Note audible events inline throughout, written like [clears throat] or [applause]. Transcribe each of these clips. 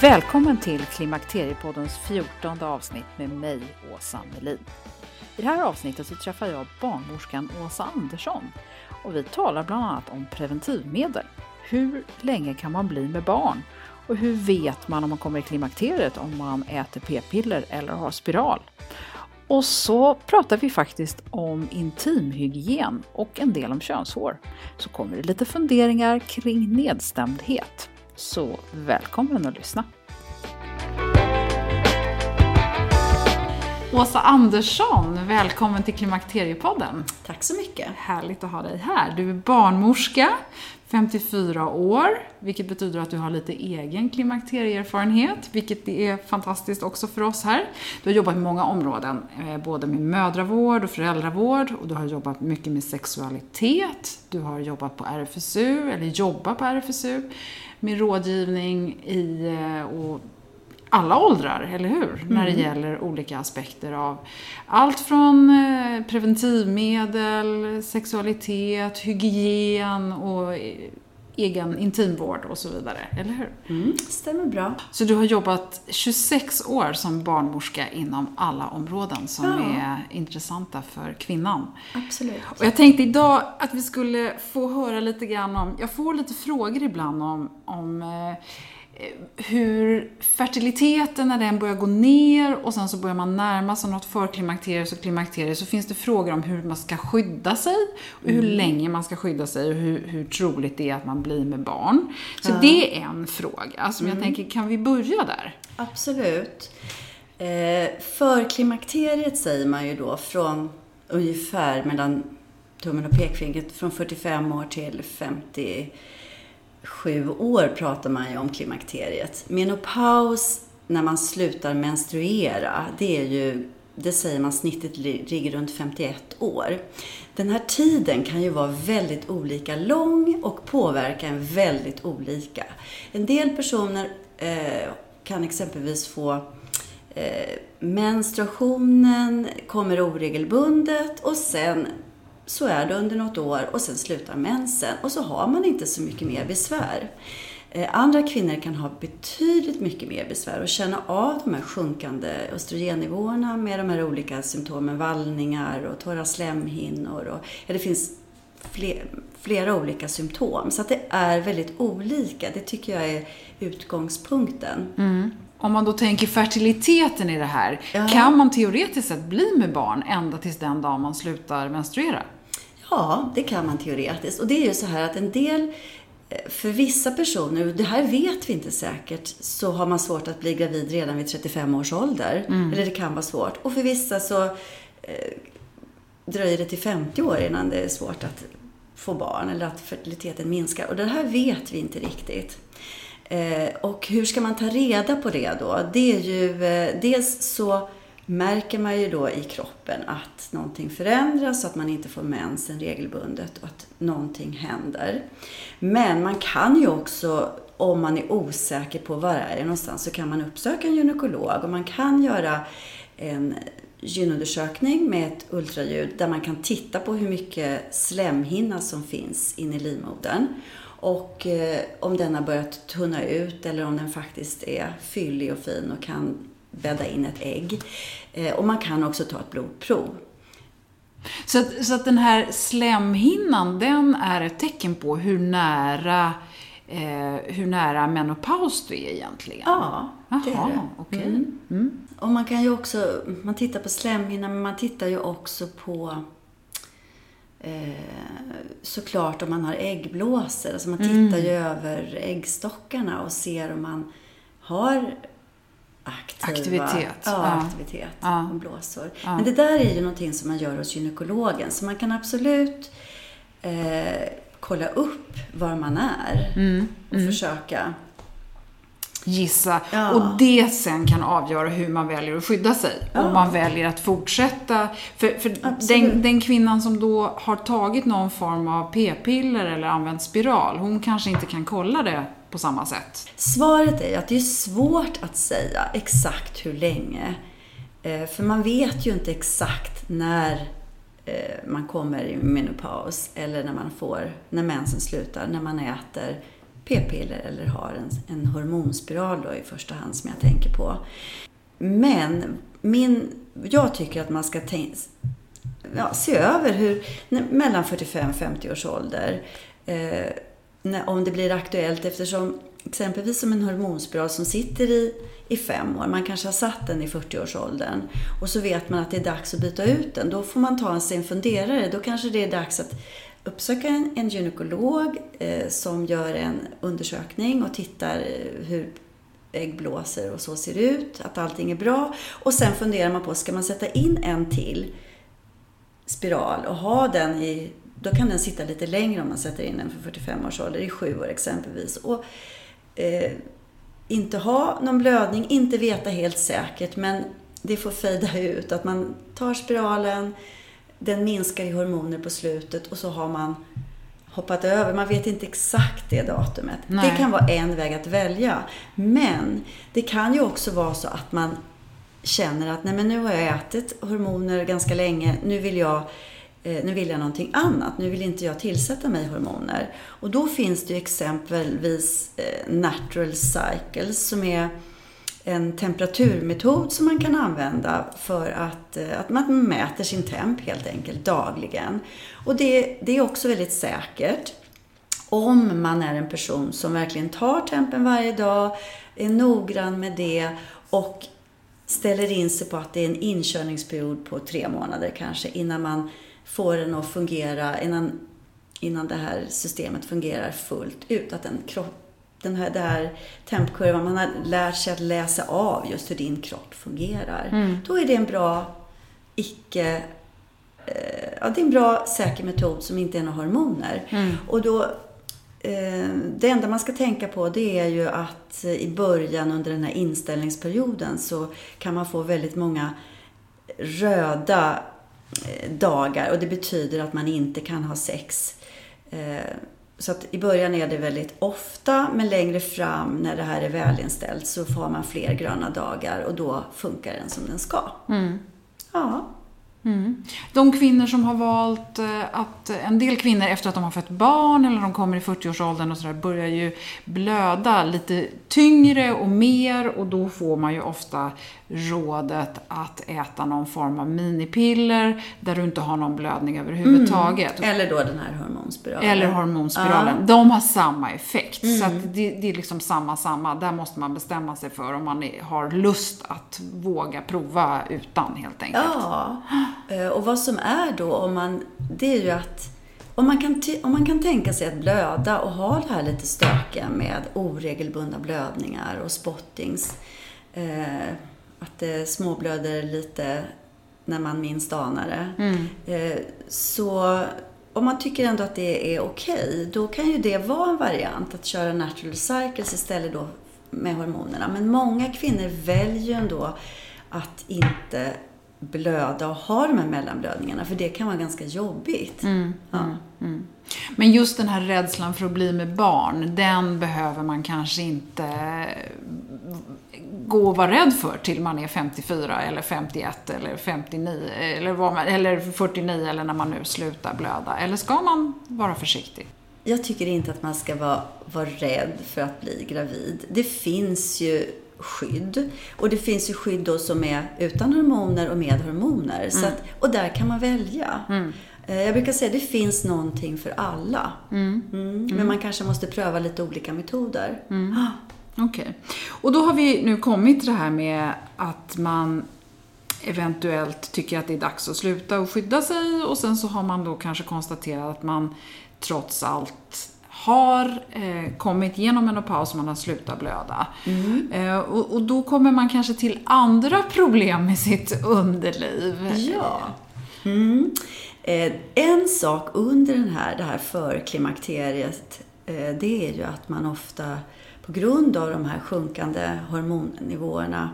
Välkommen till Klimakteriepoddens fjortonde avsnitt med mig, Åsa Melin. I det här avsnittet så träffar jag barnmorskan Åsa Andersson och vi talar bland annat om preventivmedel. Hur länge kan man bli med barn? Och hur vet man om man kommer i klimakteriet om man äter p-piller eller har spiral? Och så pratar vi faktiskt om intimhygien och en del om könshår. Så kommer det lite funderingar kring nedstämdhet. Så välkommen att lyssna! Åsa Andersson, välkommen till Klimakteriepodden. Tack så mycket. Härligt att ha dig här. Du är barnmorska, 54 år, vilket betyder att du har lite egen klimakterieerfarenhet, vilket är fantastiskt också för oss här. Du har jobbat med många områden, eh, både med mödravård och föräldravård och du har jobbat mycket med sexualitet. Du har jobbat på RFSU, eller jobbar på RFSU, med rådgivning i eh, och alla åldrar, eller hur? Mm. När det gäller olika aspekter av allt från eh, preventivmedel, sexualitet, hygien och egen intimvård och så vidare, eller hur? Mm, stämmer bra. Så du har jobbat 26 år som barnmorska inom alla områden som ja. är intressanta för kvinnan. Absolut. Och jag tänkte idag att vi skulle få höra lite grann om, jag får lite frågor ibland om, om eh, hur fertiliteten, när den börjar gå ner och sen så börjar man närma sig något förklimakteriet och klimakteriet så finns det frågor om hur man ska skydda sig och hur mm. länge man ska skydda sig och hur, hur troligt det är att man blir med barn. Så ja. det är en fråga som mm. jag tänker, kan vi börja där? Absolut. Eh, förklimakteriet säger man ju då från ungefär mellan tummen och pekfingret från 45 år till 50 sju år pratar man ju om klimakteriet. Menopaus, när man slutar menstruera, det är ju, det säger man snittet ligger runt 51 år. Den här tiden kan ju vara väldigt olika lång och påverka en väldigt olika. En del personer eh, kan exempelvis få eh, menstruationen kommer oregelbundet och sen så är det under något år och sen slutar mensen och så har man inte så mycket mer besvär. Eh, andra kvinnor kan ha betydligt mycket mer besvär och känna av de här sjunkande östrogennivåerna med de här olika symptomen, vallningar och torra slemhinnor. Och, ja, det finns fler, flera olika symptom. Så att det är väldigt olika. Det tycker jag är utgångspunkten. Mm. Om man då tänker fertiliteten i det här, ja. kan man teoretiskt sett bli med barn ända tills den dag man slutar menstruera? Ja, det kan man teoretiskt. Och det är ju så här att en del eh, för vissa personer, och det här vet vi inte säkert, så har man svårt att bli gravid redan vid 35 års ålder. Eller det kan vara svårt. Och för vissa så eh, dröjer det till 50 år innan det är svårt att få barn eller att fertiliteten minskar. Och det här vet vi inte riktigt. Eh, och hur ska man ta reda på det då? Det är ju, eh, dels så märker man ju då i kroppen att någonting förändras, att man inte får mensen regelbundet och att någonting händer. Men man kan ju också, om man är osäker på var är det någonstans, så kan man uppsöka en gynekolog och man kan göra en gynundersökning med ett ultraljud där man kan titta på hur mycket slemhinna som finns inne i livmodern. Och eh, om den har börjat tunna ut eller om den faktiskt är fyllig och fin och kan bädda in ett ägg. Eh, och man kan också ta ett blodprov. Så att, så att den här slemhinnan, den är ett tecken på hur nära, eh, hur nära menopaus du är egentligen? Ja, det är det. okej. Mm. Och man kan ju också, man tittar på slemhinnan, men man tittar ju också på eh, såklart om man har äggblåsor. Alltså man tittar ju över äggstockarna och ser om man har aktiva, Aktivitet, Ja, ja. aktivitet Ja. och blåsor. Men det där är ju någonting som man gör hos gynekologen. Så man kan absolut eh, kolla upp var man är Mm, och försöka Gissa. Ja. Och det sen kan avgöra hur man väljer att skydda sig. Ja. Om man väljer att fortsätta. För, för den, den kvinnan som då har tagit någon form av p-piller eller använt spiral, hon kanske inte kan kolla det på samma sätt. Svaret är ju att det är svårt att säga exakt hur länge. Eh, för man vet ju inte exakt när eh, man kommer i menopaus eller när man får, när mensen slutar, när man äter p-piller eller har en, en hormonspiral då i första hand som jag tänker på. Men min, jag tycker att man ska tänka, ja, se över hur, när- mellan 45 50 års ålder, eh, när, om det blir aktuellt eftersom exempelvis som en hormonspiral som sitter i, i fem år, man kanske har satt den i 40-årsåldern och så vet man att det är dags att byta ut den. Då får man ta sig en funderare. Då kanske det är dags att uppsöka en, en gynekolog eh, som gör en undersökning och tittar eh, hur äggblåsor och så ser ut, att allting är bra. Och sen funderar man på, ska man sätta in en till spiral och ha den i, då kan den sitta lite längre om man sätter in den för 45 års ålder, i sju år exempelvis. Och eh, inte ha någon blödning, inte veta helt säkert, men det får fejda ut. Att man tar spiralen, den minskar i hormoner på slutet och så har man hoppat över. Man vet inte exakt det datumet. Nej. Det kan vara en väg att välja. Men det kan ju också vara så att man känner att nej men nu har jag ätit hormoner ganska länge, nu vill jag Eh, nu vill jag någonting annat. Nu vill inte jag tillsätta mig hormoner. Och då finns det ju exempelvis eh, natural cycles som är en temperaturmetod som man kan använda för att, eh, att man mäter sin temp helt enkelt dagligen. Och det, det är också väldigt säkert om man är en person som verkligen tar tempen varje dag, är noggrann med det och ställer in sig på att det är en inkörningsperiod på tre månader kanske innan man får den att fungera, innan, innan det här systemet fungerar fullt ut. Att den kropp, den här, det här tempkurvan, man har lärt sig att läsa av just hur din kropp fungerar. Då är det en bra icke eh, ja, det är en bra säker metod som inte är några hormoner. Och då, eh, det enda man ska tänka på det är ju att i början under den här inställningsperioden så kan man få väldigt många röda dagar och det betyder att man inte kan ha sex. Eh, så att i början är det väldigt ofta, men längre fram när det här är välinställt så får man fler gröna dagar och då funkar den som den ska. Ja. De kvinnor som har valt eh, att, en del kvinnor efter att de har fött barn eller de kommer i 40-årsåldern och sådär börjar ju blöda lite tyngre och mer och då får man ju ofta rådet att äta någon form av minipiller där du inte har någon blödning överhuvudtaget. Eller då den här hormonspiralen. Eller hormonspiralen. De har samma effekt. Så att det, det är liksom samma, samma. Där måste man bestämma sig för om man har lust att våga prova utan helt enkelt. Ja, och vad som är då om man, det är ju att om man, kan om man kan tänka sig att blöda och ha det här lite stökiga med oregelbundna blödningar och spottings. Eh, att det småblöder lite när man minst anar det. Mm. Eh, så om man tycker ändå att det är okej, okay, då kan ju det vara en variant att köra natural cycles istället då med hormonerna. Men många kvinnor väljer ju ändå att inte blöda och ha de här mellanblödningarna, för det kan vara ganska jobbigt. Mm, ja. mm, mm. Men just den här rädslan för att bli med barn, den behöver man kanske inte gå och vara rädd för till man är 54 eller 51 eller 59 eller, man, eller 49 eller när man nu slutar blöda. Eller ska man vara försiktig? Jag tycker inte att man ska vara, vara rädd för att bli gravid. Det finns ju skydd. Och det finns ju skydd då som är utan hormoner och med hormoner. Mm. Så att, och där kan man välja. Mm. Eh, jag brukar säga att det finns någonting för alla. Mm. mm. Men man kanske måste pröva lite olika metoder. Mm. Ah. Okej. Okay. Och då har vi nu kommit till det här med att man eventuellt tycker att det är dags att sluta och skydda sig och sen så har man då kanske konstaterat att man trots allt har eh, kommit genom menopaus och man har slutat blöda. Mm. Eh, och, och, då kommer man kanske till andra problem med sitt underliv. Ja. Mm. Eh, en sak under den här, det här förklimakteriet, eh, det är ju att man ofta på grund av de här sjunkande hormonnivåerna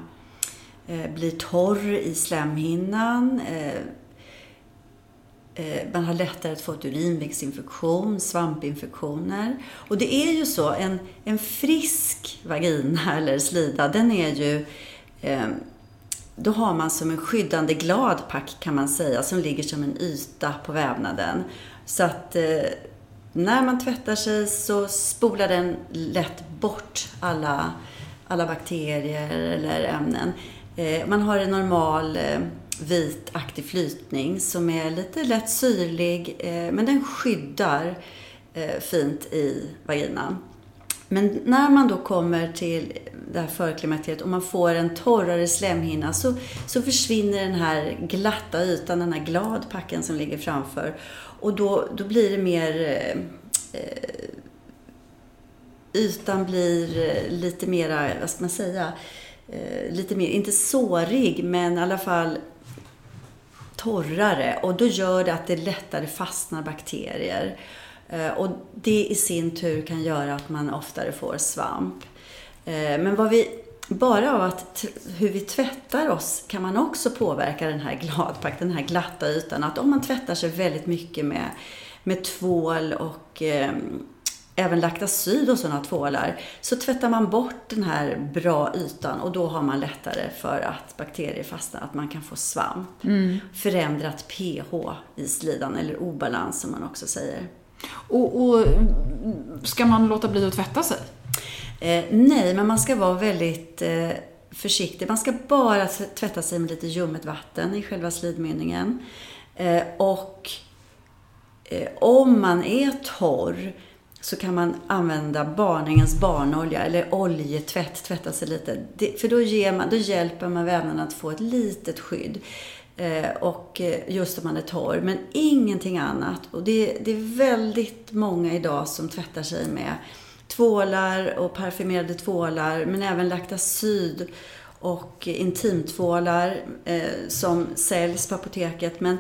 eh, blir torr i slemhinnan, Eh, Eh, man har lättare att få ett urinvägsinfektion, svampinfektioner. Och det är ju så, en, en frisk vagina [laughs] eller slida, den är ju eh, då har man som en skyddande gladpack kan man säga, som ligger som en yta på vävnaden. Så att eh, när man tvättar sig så spolar den lätt bort alla, alla bakterier eller ämnen. Eh, man har en normal eh, vit vitaktig flytning som är lite lätt syrlig eh, men den skyddar eh, fint i vaginan. Men när man då kommer till det här förklimakteriet och man får en torrare slemhinna så, så försvinner den här glatta ytan, den här gladpacken som ligger framför. Och då, då blir det mer eh, eh ytan blir eh, lite mera, vad ska man säga, eh, lite mer, inte sårig, men i alla fall torrare och då gör det att det lättare fastnar bakterier. Eh, och det i sin tur kan göra att man oftare får svamp. Eh, men vad vi, bara av att hur vi tvättar oss kan man också påverka den här gladpack, den här glatta ytan. Att om man tvättar sig väldigt mycket med, med tvål och ehm, även Lactacyd och sådana tvålar, så tvättar man bort den här bra ytan och då har man lättare för att bakterier fastnar, att man kan få svamp. Mm. Förändrat pH i slidan, eller obalans som man också säger. Och, och ska man låta bli att tvätta sig? Eh, nej, men man ska vara väldigt eh, försiktig. Man ska bara tvätta sig med lite ljummet vatten i själva slidmynningen. Eh, och eh, om man är torr så kan man använda barningens barnolja eller oljetvätt, tvätta sig lite. Det, för då, ger man, då hjälper man vävnaden att få ett litet skydd. Eh, och eh, just om man är torr, men ingenting annat. Och det, det är väldigt många idag som tvättar sig med tvålar och parfymerade tvålar, men även Lactacyd och intimtvålar eh, som säljs på apoteket. Men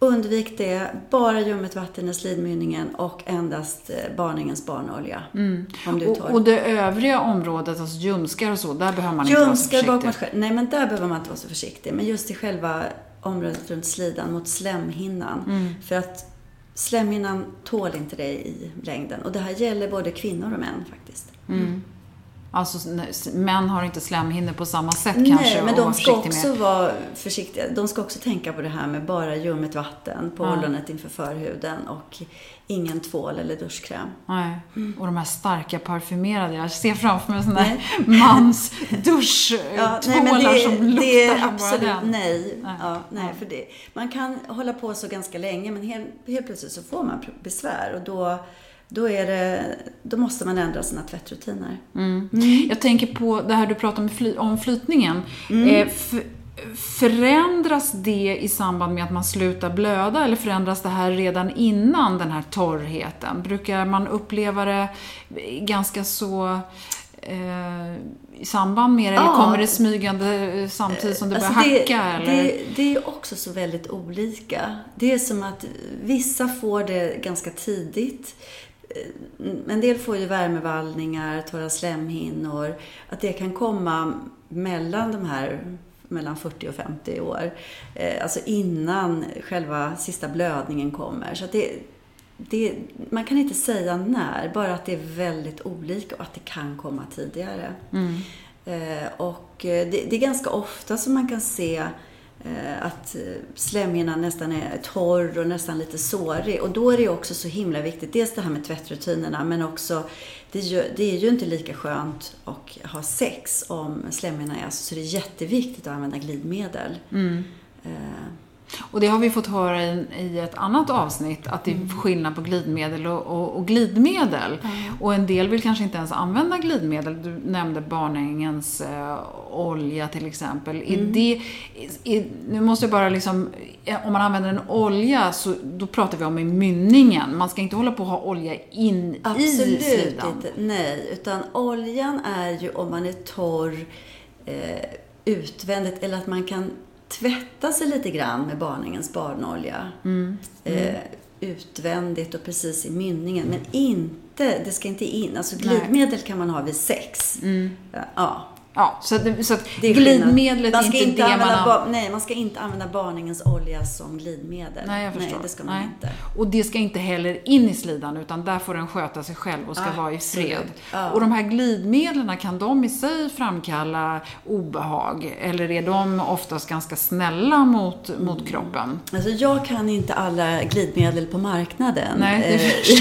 Undvik det, bara ljummet vatten i slidmynningen och endast eh, barningens barnolja. Mm. Om du tar. Och, och det övriga området, alltså ljumskar och så, där behöver man inte ljumskar vara så försiktig? Nej, men där behöver man inte vara så försiktig. Men just i själva området runt slidan mot slemhinnan. Mm. För att slemhinnan tål inte det i längden. Och det här gäller både kvinnor och män faktiskt. Mm. Alltså män har inte slemhinnor på samma sätt Nej, kanske. Nej, men de ska också med. vara försiktiga. De ska också tänka på det här med bara ljummet vatten på ja. ollonet inför förhuden och ingen tvål eller duschkräm. Nej. Mm. Och de här starka parfymerade. Jag ser framför mig sådana här [laughs] mans ja, som luktar det är absolut nej. Nej. Ja, nej, för det. Man kan hålla på så ganska länge men helt, helt plötsligt så får man besvär och då då, är det, då måste man ändra sina tvättrutiner. Mm. Mm. Jag tänker på det här du pratade om, fly, om flytningen. Mm. Eh, Förändras det i samband med att man slutar blöda eller förändras det här redan innan den här torrheten? Brukar man uppleva det ganska så eh, i samband med det, eller kommer det smygande eh, samtidigt som det Alltså börjar det, hacka? eller? Det, det är också så väldigt olika. Det är som att vissa får det ganska tidigt. En del får ju värmevallningar, torra slemhinnor. Att det kan komma mellan de här mellan 40 och 50 år. Eh, Alltså innan själva sista blödningen kommer. Så det, det, man kan inte säga när, bara att det är väldigt olika och att det kan komma tidigare. Eh, Och eh, det, det är ganska ofta som man kan se eh, att eh, slemhinnan nästan är torr och nästan lite sårig. Och då är det också så himla viktigt, dels det här med tvättrutinerna, men också det, är ju- det är ju inte lika skönt att ha sex om slemhinnan är så, så det är jätteviktigt att använda glidmedel. Eh, Och det har vi fått höra i, i ett annat avsnitt, att det är Mm. skillnad på glidmedel och, och, och glidmedel. Och en del vill kanske inte ens använda glidmedel. Du nämnde barnängens eh, olja till exempel. Är Mm. det, är, nu måste jag bara liksom, eh, om man använder en olja så då pratar vi om i mynningen. Man ska inte hålla på att ha olja in i Absolut slidan. inte. Nej, utan oljan är ju om man är torr eh, utvändigt eller att man kan tvätta sig lite grann med barningens barnolja. Eh, utvändigt och precis i mynningen. Men inte, det ska inte in. Alltså glidmedel kan man ha vid sex. Ja, Ja, så, att, så att det är glidmedlet man är inte, inte det man ba- Nej, man ska inte använda barningens olja som glidmedel. Nej, jag förstår. Nej, det ska man Nej. inte. Och det ska inte heller in i slidan, utan där får den sköta sig själv och ska vara i fred. Ja. Och de här glidmedlen, kan de i sig framkalla obehag? Eller är de oftast ganska snälla mot, Mm. mot kroppen? Alltså jag kan inte alla glidmedel på marknaden. Nej, Eh,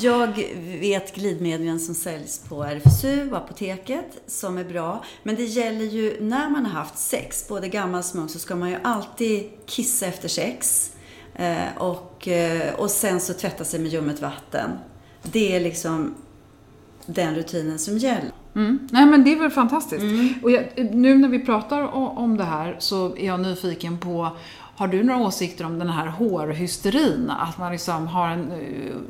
[laughs] jag vet glidmedlen som säljs på RFSU och apoteket som är bra. Men det gäller ju när man har haft sex, både gammal som ung, så ska man ju alltid kissa efter sex. Eh, och, eh, och sen så tvätta sig med ljummet vatten. Det är liksom den rutinen som gäller. Mm. Nej men det är väl fantastiskt. Mm. Och jag, nu när vi pratar om det här så är jag nyfiken på har du några åsikter om den här hårhysterin? Att man liksom har en...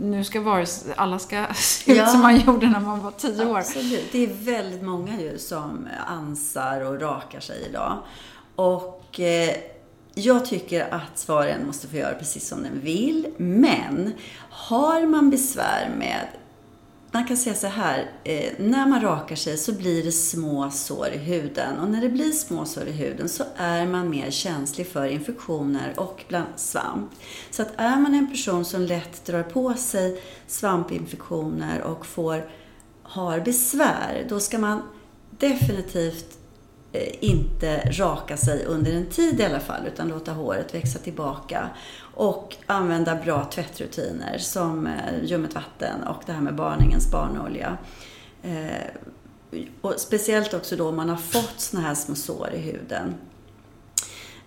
Nu ska vara, alla ska [laughs] se ut Ja. som man gjorde när man var tio år. Absolut. Det är väldigt många ju som ansar och rakar sig idag. Och eh, jag tycker att svaren måste få göra precis som den vill. Men har man besvär med man kan säga så här, eh, när man rakar sig så blir det små sår i huden. Och när det blir små sår i huden så är man mer känslig för infektioner och bland svamp. Så att är man en person som lätt drar på sig svampinfektioner och får, har besvär, då ska man definitivt eh, inte raka sig under en tid i alla fall, utan låta håret växa tillbaka. Och använda bra tvättrutiner som eh, ljummet vatten och det här med barningens barnolja. Eh, och speciellt också då om man har fått såna här små sår i huden.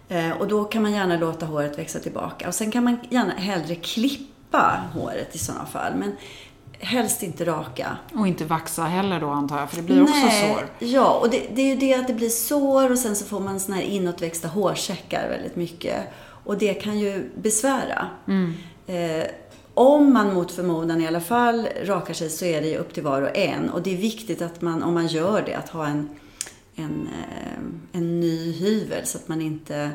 Eh, och då kan man gärna låta håret växa tillbaka. Och sen kan man gärna hellre klippa håret i sådana fall. Men helst inte raka. Och inte vaxa heller då antar jag, för det blir också sår. Ja, och det, det är ju det att det blir sår och sen så får man såna här inåtväxta hårsäckar väldigt mycket. Och det kan ju besvära. Mm. Eh, om man mot förmodan i alla fall rakar sig så är det ju upp till var och en. Och det är viktigt att man, om man gör det, att ha en, en, eh, en ny hyvel så att man inte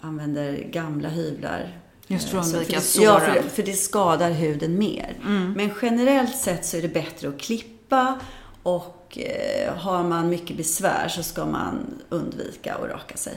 använder gamla hyvlar. Just för att Eh, undvika det, Ja, för, såren. för det skadar huden mer. Men generellt sett så är det bättre att klippa och eh, har man mycket besvär så ska man undvika att raka sig.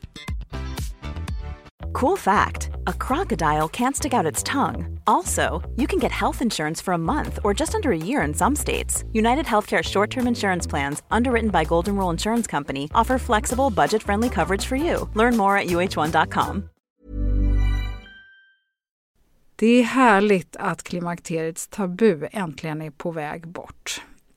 Cool fact a crocodile can't stick out its tongue. Also, you can get health insurance for a month or just under a year in some states. United Healthcare short term insurance plans, underwritten by Golden Rule Insurance Company, offer flexible, budget friendly coverage for you. Learn more at uh1.com. Det är härligt att klimakteriets tabu äntligen är på väg bort.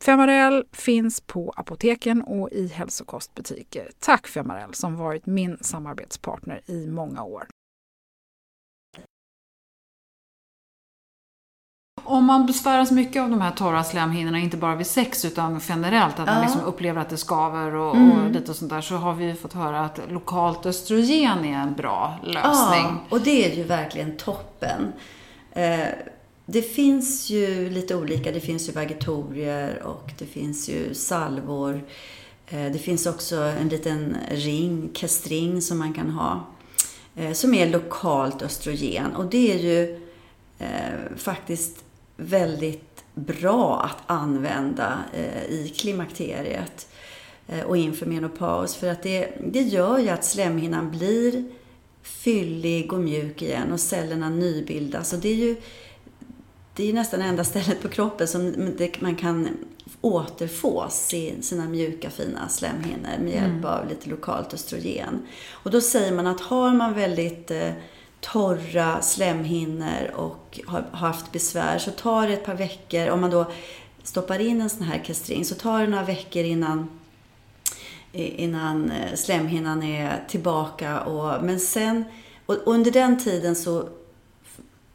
Femarel finns på apoteken och i hälsokostbutiker. Tack Femarel som varit min samarbetspartner i många år. Om man besväras mycket av de här torra slemhinnorna, inte bara vid sex utan generellt, att man liksom upplever att det skaver och, Mm. och lite sånt där, så har vi fått höra att lokalt östrogen är en bra lösning. Ja, och det är ju verkligen toppen. Det finns ju lite olika. Det finns ju vagitorier och det finns ju salvor. Eh, det finns också en liten ring, kastring, som man kan ha. Eh, som är lokalt östrogen. Och det är ju eh, faktiskt väldigt bra att använda i klimakteriet och inför menopaus. För att det, det gör ju att slemhinnan blir fyllig och mjuk igen och cellerna nybildas. Och det är ju det är nästan enda stället på kroppen som man kan återfå sin, sina mjuka fina slemhinnor med hjälp av lite lokalt östrogen. Och då säger man att har man väldigt eh, torra slemhinnor och har, har haft besvär så tar det ett par veckor, om man då stoppar in en sån här kastring, så tar det några veckor innan innan eh, slemhinnan är tillbaka. Och, men sen, och under den tiden så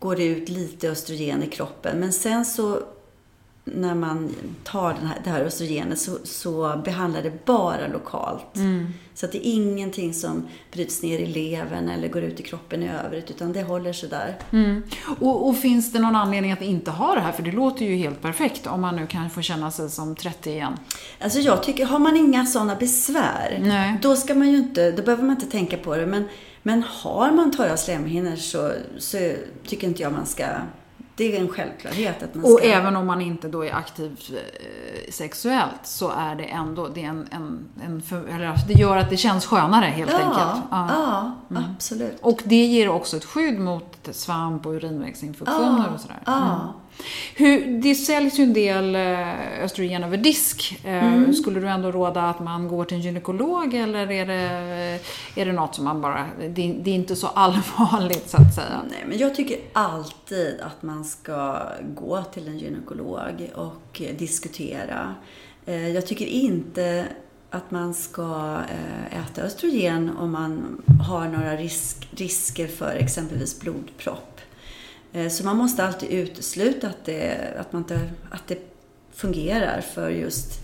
går det ut lite östrogen i kroppen. Men sen så när man tar den här, det här östrogenet så, så behandlar det bara lokalt. Så att det är ingenting som bryts ner i levern eller går ut i kroppen i övrigt, utan det håller sig där. Och, och finns det någon anledning att inte ha det här? För det låter ju helt perfekt om man nu kan få känna sig som 30 igen. Alltså jag tycker, har man inga sådana besvär, Nej. då ska man ju inte, då behöver man inte tänka på det. Men, men har man torra slemhinnor så, så tycker inte jag man ska, det är en självklarhet att man Och ska. även om man inte då är aktiv eh, sexuellt så är det ändå, det, är en, en, en för, eller, det gör att det känns skönare helt ja, enkelt. Ja, Mm. absolut. Och det ger också ett skydd mot svamp och urinvägsinfektioner och sådär. Mm. Hur, det säljs ju en del eh, östrogen över disk. Eh, Mm. Skulle du ändå råda att man går till en gynekolog eller är det, är det något som man bara... Det, det är inte så allvarligt så att säga. Nej, men jag tycker alltid att man ska gå till en gynekolog och eh, diskutera. Eh, Jag tycker inte att man ska eh, äta östrogen om man har några risk, risker för exempelvis blodpropp. Eh, så man måste alltid utesluta att det, att, man inte, att det fungerar för just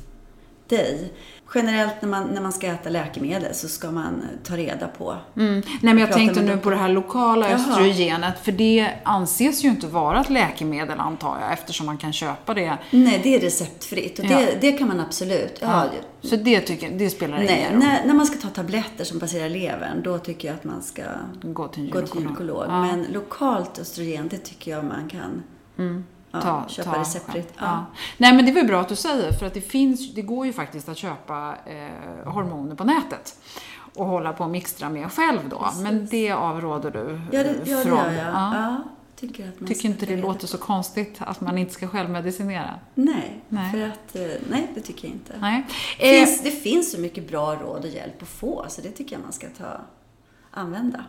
dig. Generellt när man, när man ska äta läkemedel så ska man ta reda på. Mm. Nej, men jag tänkte nu på det här lokala Jaha. östrogenet, för det anses ju inte vara ett läkemedel antar jag, eftersom man kan köpa det. Nej, det är receptfritt och Ja. det, det kan man absolut. Ja, Så det, tycker, det spelar Nej, ingen roll. när, när man ska ta tabletter som passerar levern, då tycker jag att man ska Gå till en gå till gynekolog. gynekolog. Ja. Men lokalt östrogen, det tycker jag man kan ja, Ta- köpa ta receptfritt. själv. Ja. Nej men det väl bra att du säger, för att det finns, det går ju faktiskt att köpa eh, hormoner på nätet och hålla på och mixtra med själv då. Men det avråder du Ja, det, eh, ja, det från. gör jag. Ja. Ja. tycker att man Tycker inte det reda låter så konstigt att man inte ska självmedicinera? Nej, Nej. för att, eh, nej, det tycker jag inte. Nej. Det Eh, finns, det finns så mycket bra råd och hjälp att få, så det tycker jag man ska ta, använda.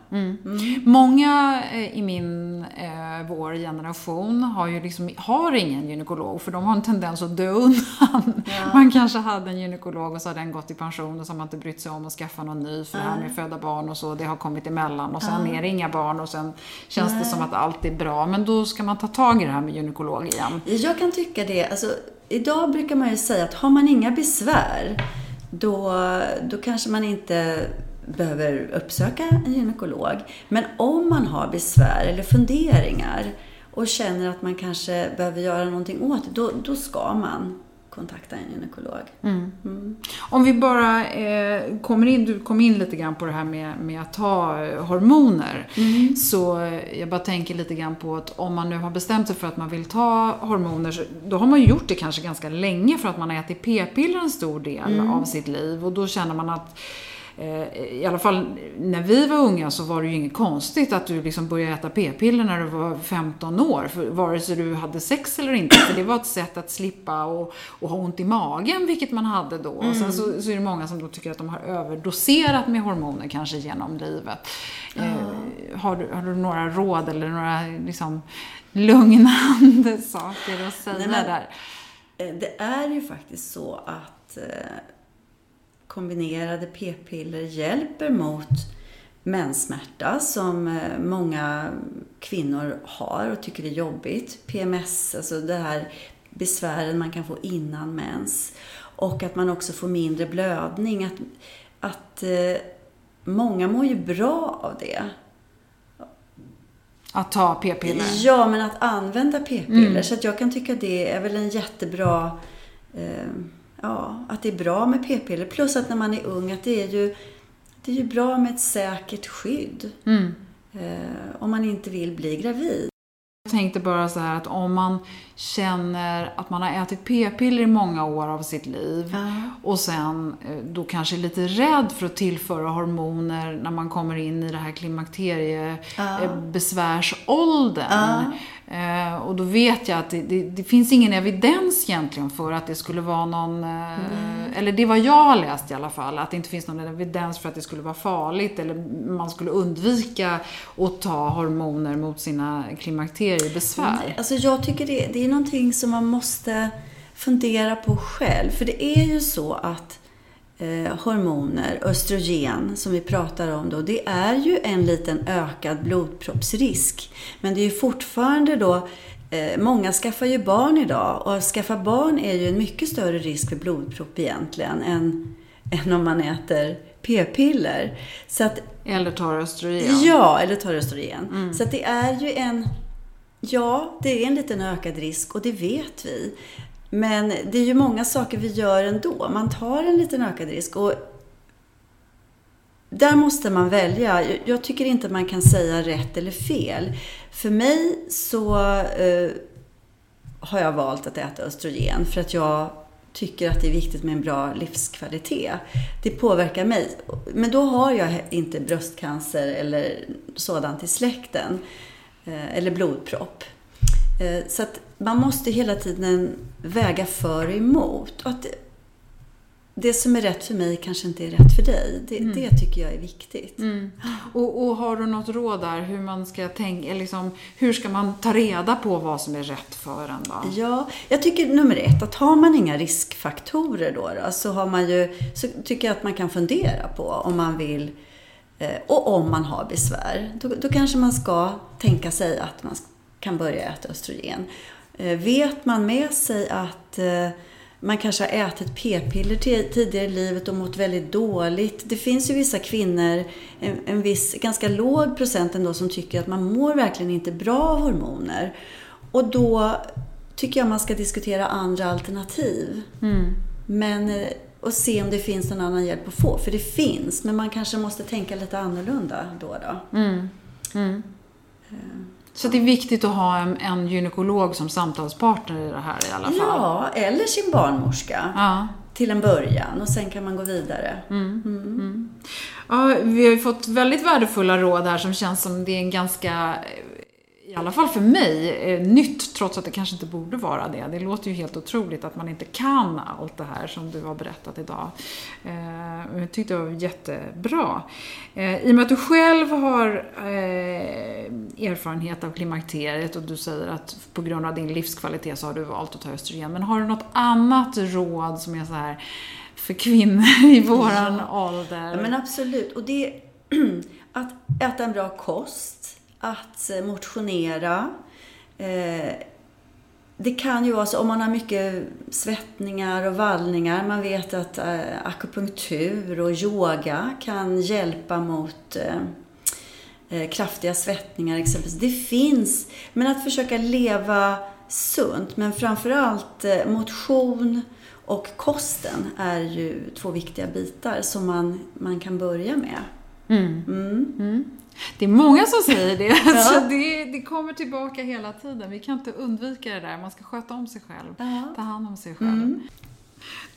Många eh, i min, eh, vår generation har ju liksom, har ingen gynekolog för de har en tendens att dö undan. Man kanske hade en gynekolog och så har den gått i pension och så har man inte brytt sig om att skaffa någon ny för det här med föda barn och så, det har kommit emellan och sen är det inga barn och sen känns det som att allt är bra. Men då ska man ta tag i det här med gynekolog igen. Jag kan tycka det. Alltså, idag brukar man ju säga att har man inga besvär, då, då kanske man inte behöver uppsöka en gynekolog. Men om man har besvär eller funderingar och känner att man kanske behöver göra någonting åt det, då, då ska man kontakta en gynekolog. Om vi bara eh, kommer in, du kom in lite grann på det här med, med att ta eh, hormoner. Så eh, jag bara tänker lite grann på att om man nu har bestämt sig för att man vill ta hormoner, så, då har man ju gjort det kanske ganska länge för att man har ätit p-piller en stor del av sitt liv. Och då känner man att i alla fall när vi var unga så var det ju inget konstigt att du liksom började äta p-piller när du var 15 år. För vare sig du hade sex eller inte. För det var ett sätt att slippa och, och ha ont i magen, vilket man hade då. Och sen så, så är det många som då tycker att de har överdoserat med hormoner kanske genom livet. Eh, har, du, har du några råd eller några liksom, lugnande [laughs] saker att säga Nej, men- där? Eh, Det är ju faktiskt så att eh, kombinerade p-piller hjälper mot menssmärta som eh, många kvinnor har och tycker är jobbigt. PMS, alltså det här besvären man kan få innan mens. Och att man också får mindre blödning. Att, att eh, många mår ju bra av det. Att ta p-piller? Ja, men att använda p-piller. Så att jag kan tycka det är väl en jättebra... Eh, ja, att det är bra med p-piller. Plus att när man är ung, att det är ju, det är ju bra med ett säkert skydd. Eh, om man inte vill bli gravid. Jag tänkte bara så här att om man känner att man har ätit p-piller i många år av sitt liv och sen eh, då kanske är lite rädd för att tillföra hormoner när man kommer in i det här klimakteriebesvärsåldern. Eh, och då vet jag att det, det, det finns ingen evidens egentligen för att det skulle vara någon, eh, eller det var jag har läst i alla fall, att det inte finns någon evidens för att det skulle vara farligt eller man skulle undvika att ta hormoner mot sina klimakteriebesvär. Alltså jag tycker det, det är någonting som man måste fundera på själv. För det är ju så att eh, hormoner, östrogen som vi pratar om då, det är ju en liten ökad blodproppsrisk. Men det är ju fortfarande då Eh, många skaffar ju barn idag och att skaffa barn är ju en mycket större risk för blodpropp egentligen än, än om man äter p-piller. Så att Eller tar östrogen. Ja, eller tar östrogen. Så att det är ju en... Ja, det är en liten ökad risk och det vet vi. Men det är ju många saker vi gör ändå. Man tar en liten ökad risk och där måste man välja. Jag tycker inte att man kan säga rätt eller fel. För mig så eh, har jag valt att äta östrogen för att jag tycker att det är viktigt med en bra livskvalitet. Det påverkar mig. Men då har jag inte bröstcancer eller sådant i släkten. Eh, eller blodpropp. Eh, så att man måste hela tiden väga för och emot. Och att det som är rätt för mig kanske inte är rätt för dig. Det, det tycker jag är viktigt. Och, och har du något råd där hur man ska tänka, liksom, hur ska man ta reda på vad som är rätt för en då? Ja, jag tycker nummer ett, att har man inga riskfaktorer då, då så, har man ju, så tycker jag att man kan fundera på om man vill eh, och om man har besvär. Då, då kanske man ska tänka sig att man kan börja äta östrogen. Eh, vet man med sig att eh, man kanske har ätit p-piller tidigare i livet och mått väldigt dåligt. Det finns ju vissa kvinnor, en, viss, ganska låg procent ändå, som tycker att man mår verkligen inte bra av hormoner. Och då tycker jag man ska diskutera andra alternativ. Men, eh, och se om det finns någon annan hjälp att få. För det finns, men man kanske måste tänka lite annorlunda då då. Så det är viktigt att ha en, en gynekolog som samtalspartner i det här i alla fall. Ja, eller sin barnmorska. Ja. Till en början och sen kan man gå vidare. Ja, vi har ju fått väldigt värdefulla råd här som känns som det är en ganska i alla fall för mig, är nytt trots att det kanske inte borde vara det. Det låter ju helt otroligt att man inte kan allt det här som du har berättat idag. Eh, jag tyckte det var jättebra. Eh, I och med att du själv har eh, erfarenhet av klimakteriet och du säger att på grund av din livskvalitet så har du valt att ta östrogen. Men har du något annat råd som är så här för kvinnor [laughs] i våran ja. ålder? Ja, men absolut. Och det [clears throat] att äta en bra kost att eh, motionera. Eh, det kan ju vara så om man har mycket svettningar och vallningar. Man vet att eh, akupunktur och yoga kan hjälpa mot kraftiga svettningar exempelvis. Det finns, men att försöka leva sunt. Men framförallt motion och kosten är ju två viktiga bitar som man, man kan börja med. Mm. Mm. Mm. Det är många som säger det. [laughs] Ja. Så det, det, kommer tillbaka hela tiden. Vi kan inte undvika det där. Man ska sköta om sig själv. Ja. Ta hand om sig själv. Mm.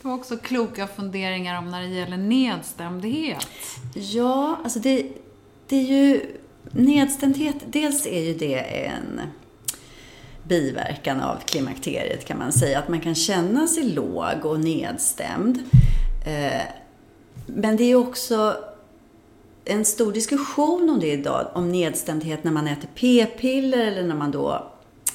Det var också kloka funderingar om när det gäller nedstämdhet. Ja, alltså det, det är ju nedstämdhet. Dels är ju det en biverkan av klimakteriet kan man säga. Att man kan känna sig låg och nedstämd. Eh, men det är också en stor diskussion om det idag, om nedstämdhet när man äter p-piller eller när man då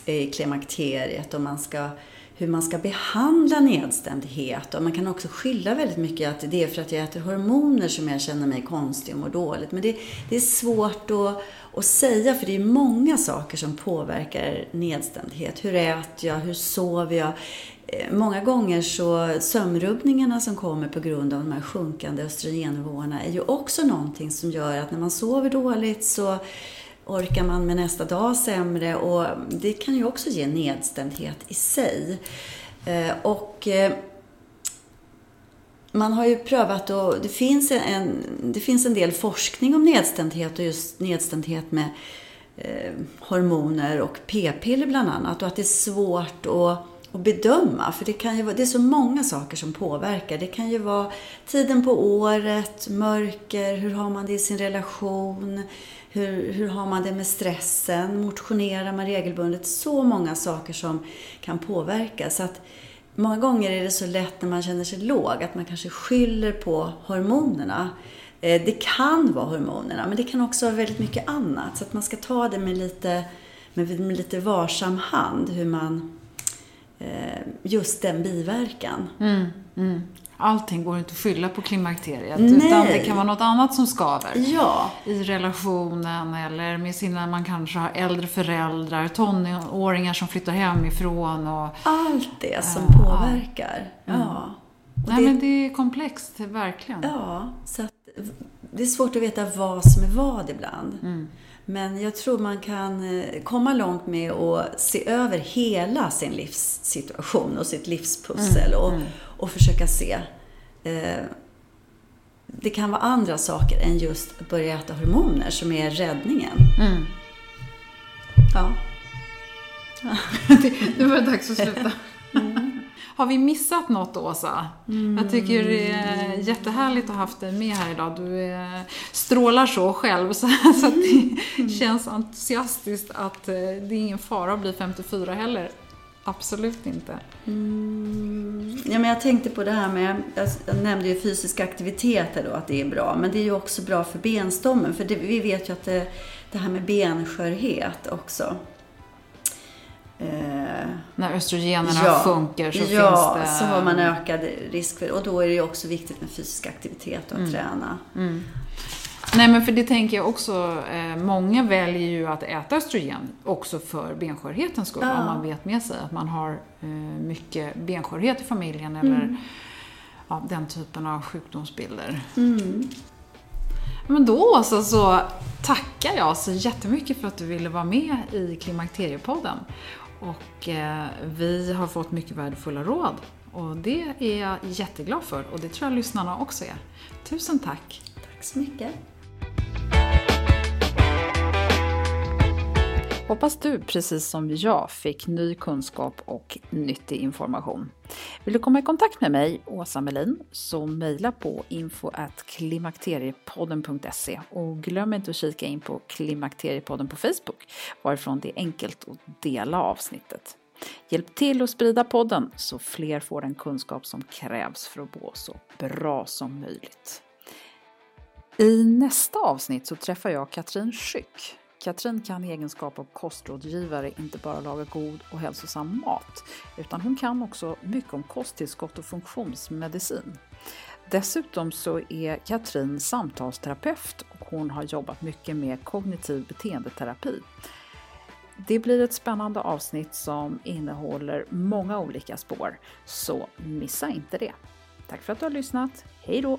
är i klimakteriet och man ska, hur man ska behandla nedstämdhet. Och man kan också skylla väldigt mycket att det är för att jag äter hormoner som jag känner mig konstig och mår dåligt. Men det, det är svårt att, att säga för det är många saker som påverkar nedstämdhet. Hur äter jag? Hur sover jag? Eh, många gånger så sömnrubbningarna som kommer på grund av de här sjunkande östrogennivåerna är ju också någonting som gör att när man sover dåligt så orkar man med nästa dag sämre och det kan ju också ge nedstämdhet i sig. Eh, och eh, man har ju prövat och det finns en, det finns en del forskning om nedstämdhet och just nedstämdhet med eh, hormoner och p-piller bland annat och att det är svårt att och bedöma. För det, kan ju vara, det är så många saker som påverkar. Det kan ju vara tiden på året, mörker, hur har man det i sin relation, hur, hur har man det med stressen, motionerar man regelbundet? Så många saker som kan påverka. Så att många gånger är det så lätt när man känner sig låg att man kanske skyller på hormonerna. Eh, det kan vara hormonerna, men det kan också vara väldigt mycket annat. Så att man ska ta det med lite, med, med lite varsam hand, hur man eh, just den biverkan. Mm, mm. Allting går inte att skylla på klimakteriet. Nej. Utan det kan vara något annat som skaver. Ja. I relationen eller med sina, man kanske har äldre föräldrar, tonåringar som flyttar hemifrån. Och, Allt det som äh, påverkar. Mm. Ja. Nej, det, men det är komplext, verkligen. Ja, så att, det är svårt att veta vad som är vad ibland. Mm. Men jag tror man kan eh, komma långt med att se över hela sin livssituation och sitt livspussel mm. Och, mm. och försöka se. Eh, det kan vara andra saker än just att börja äta hormoner som är räddningen. Mm. Ja. [laughs] nu var det dags att sluta. [laughs] Mm. Har vi missat något, Åsa? Mm. Jag tycker det är jättehärligt att ha haft dig med här idag. Du strålar så själv, [laughs] så, så att det mm. känns entusiastiskt att eh, det är ingen fara att bli 54 heller. Absolut inte. Mm. Ja, men jag tänkte på det här med, jag nämnde ju fysisk aktivitet då, att det är bra. Men det är ju också bra för benstommen. För det, vi vet ju att det, det här med benskörhet också. Eh, När östrogenerna ja, sjunker så ja, finns det... så har man ökad risk för Och då är det ju också viktigt med fysisk aktivitet och att mm. träna. Mm. Nej men för det tänker jag också, eh, många väljer ju att äta östrogen också för benskörhetens skull. Ja. Om man vet med sig att man har eh, mycket benskörhet i familjen eller mm. ja, den typen av sjukdomsbilder. Mm. Men då Åsa så tackar jag så jättemycket för att du ville vara med i Klimakteriepodden. Och eh, vi har fått mycket värdefulla råd. Och det är jag jätteglad för och det tror jag lyssnarna också är. Tusen tack! Tack så mycket! Hoppas du, precis som jag, fick ny kunskap och nyttig information. Vill du komma i kontakt med mig, Åsa Melin, så mejla på info.klimakteriepodden.se och glöm inte att kika in på Klimakteriepodden på Facebook, varifrån det är enkelt att dela avsnittet. Hjälp till att sprida podden så fler får den kunskap som krävs för att må så bra som möjligt. I nästa avsnitt så träffar jag Katrin Schyck. Katrin kan i egenskap av kostrådgivare inte bara laga god och hälsosam mat, utan hon kan också mycket om kosttillskott och funktionsmedicin. Dessutom så är Katrin samtalsterapeut och hon har jobbat mycket med kognitiv beteendeterapi. Det blir ett spännande avsnitt som innehåller många olika spår, så missa inte det. Tack för att du har lyssnat. Hej då!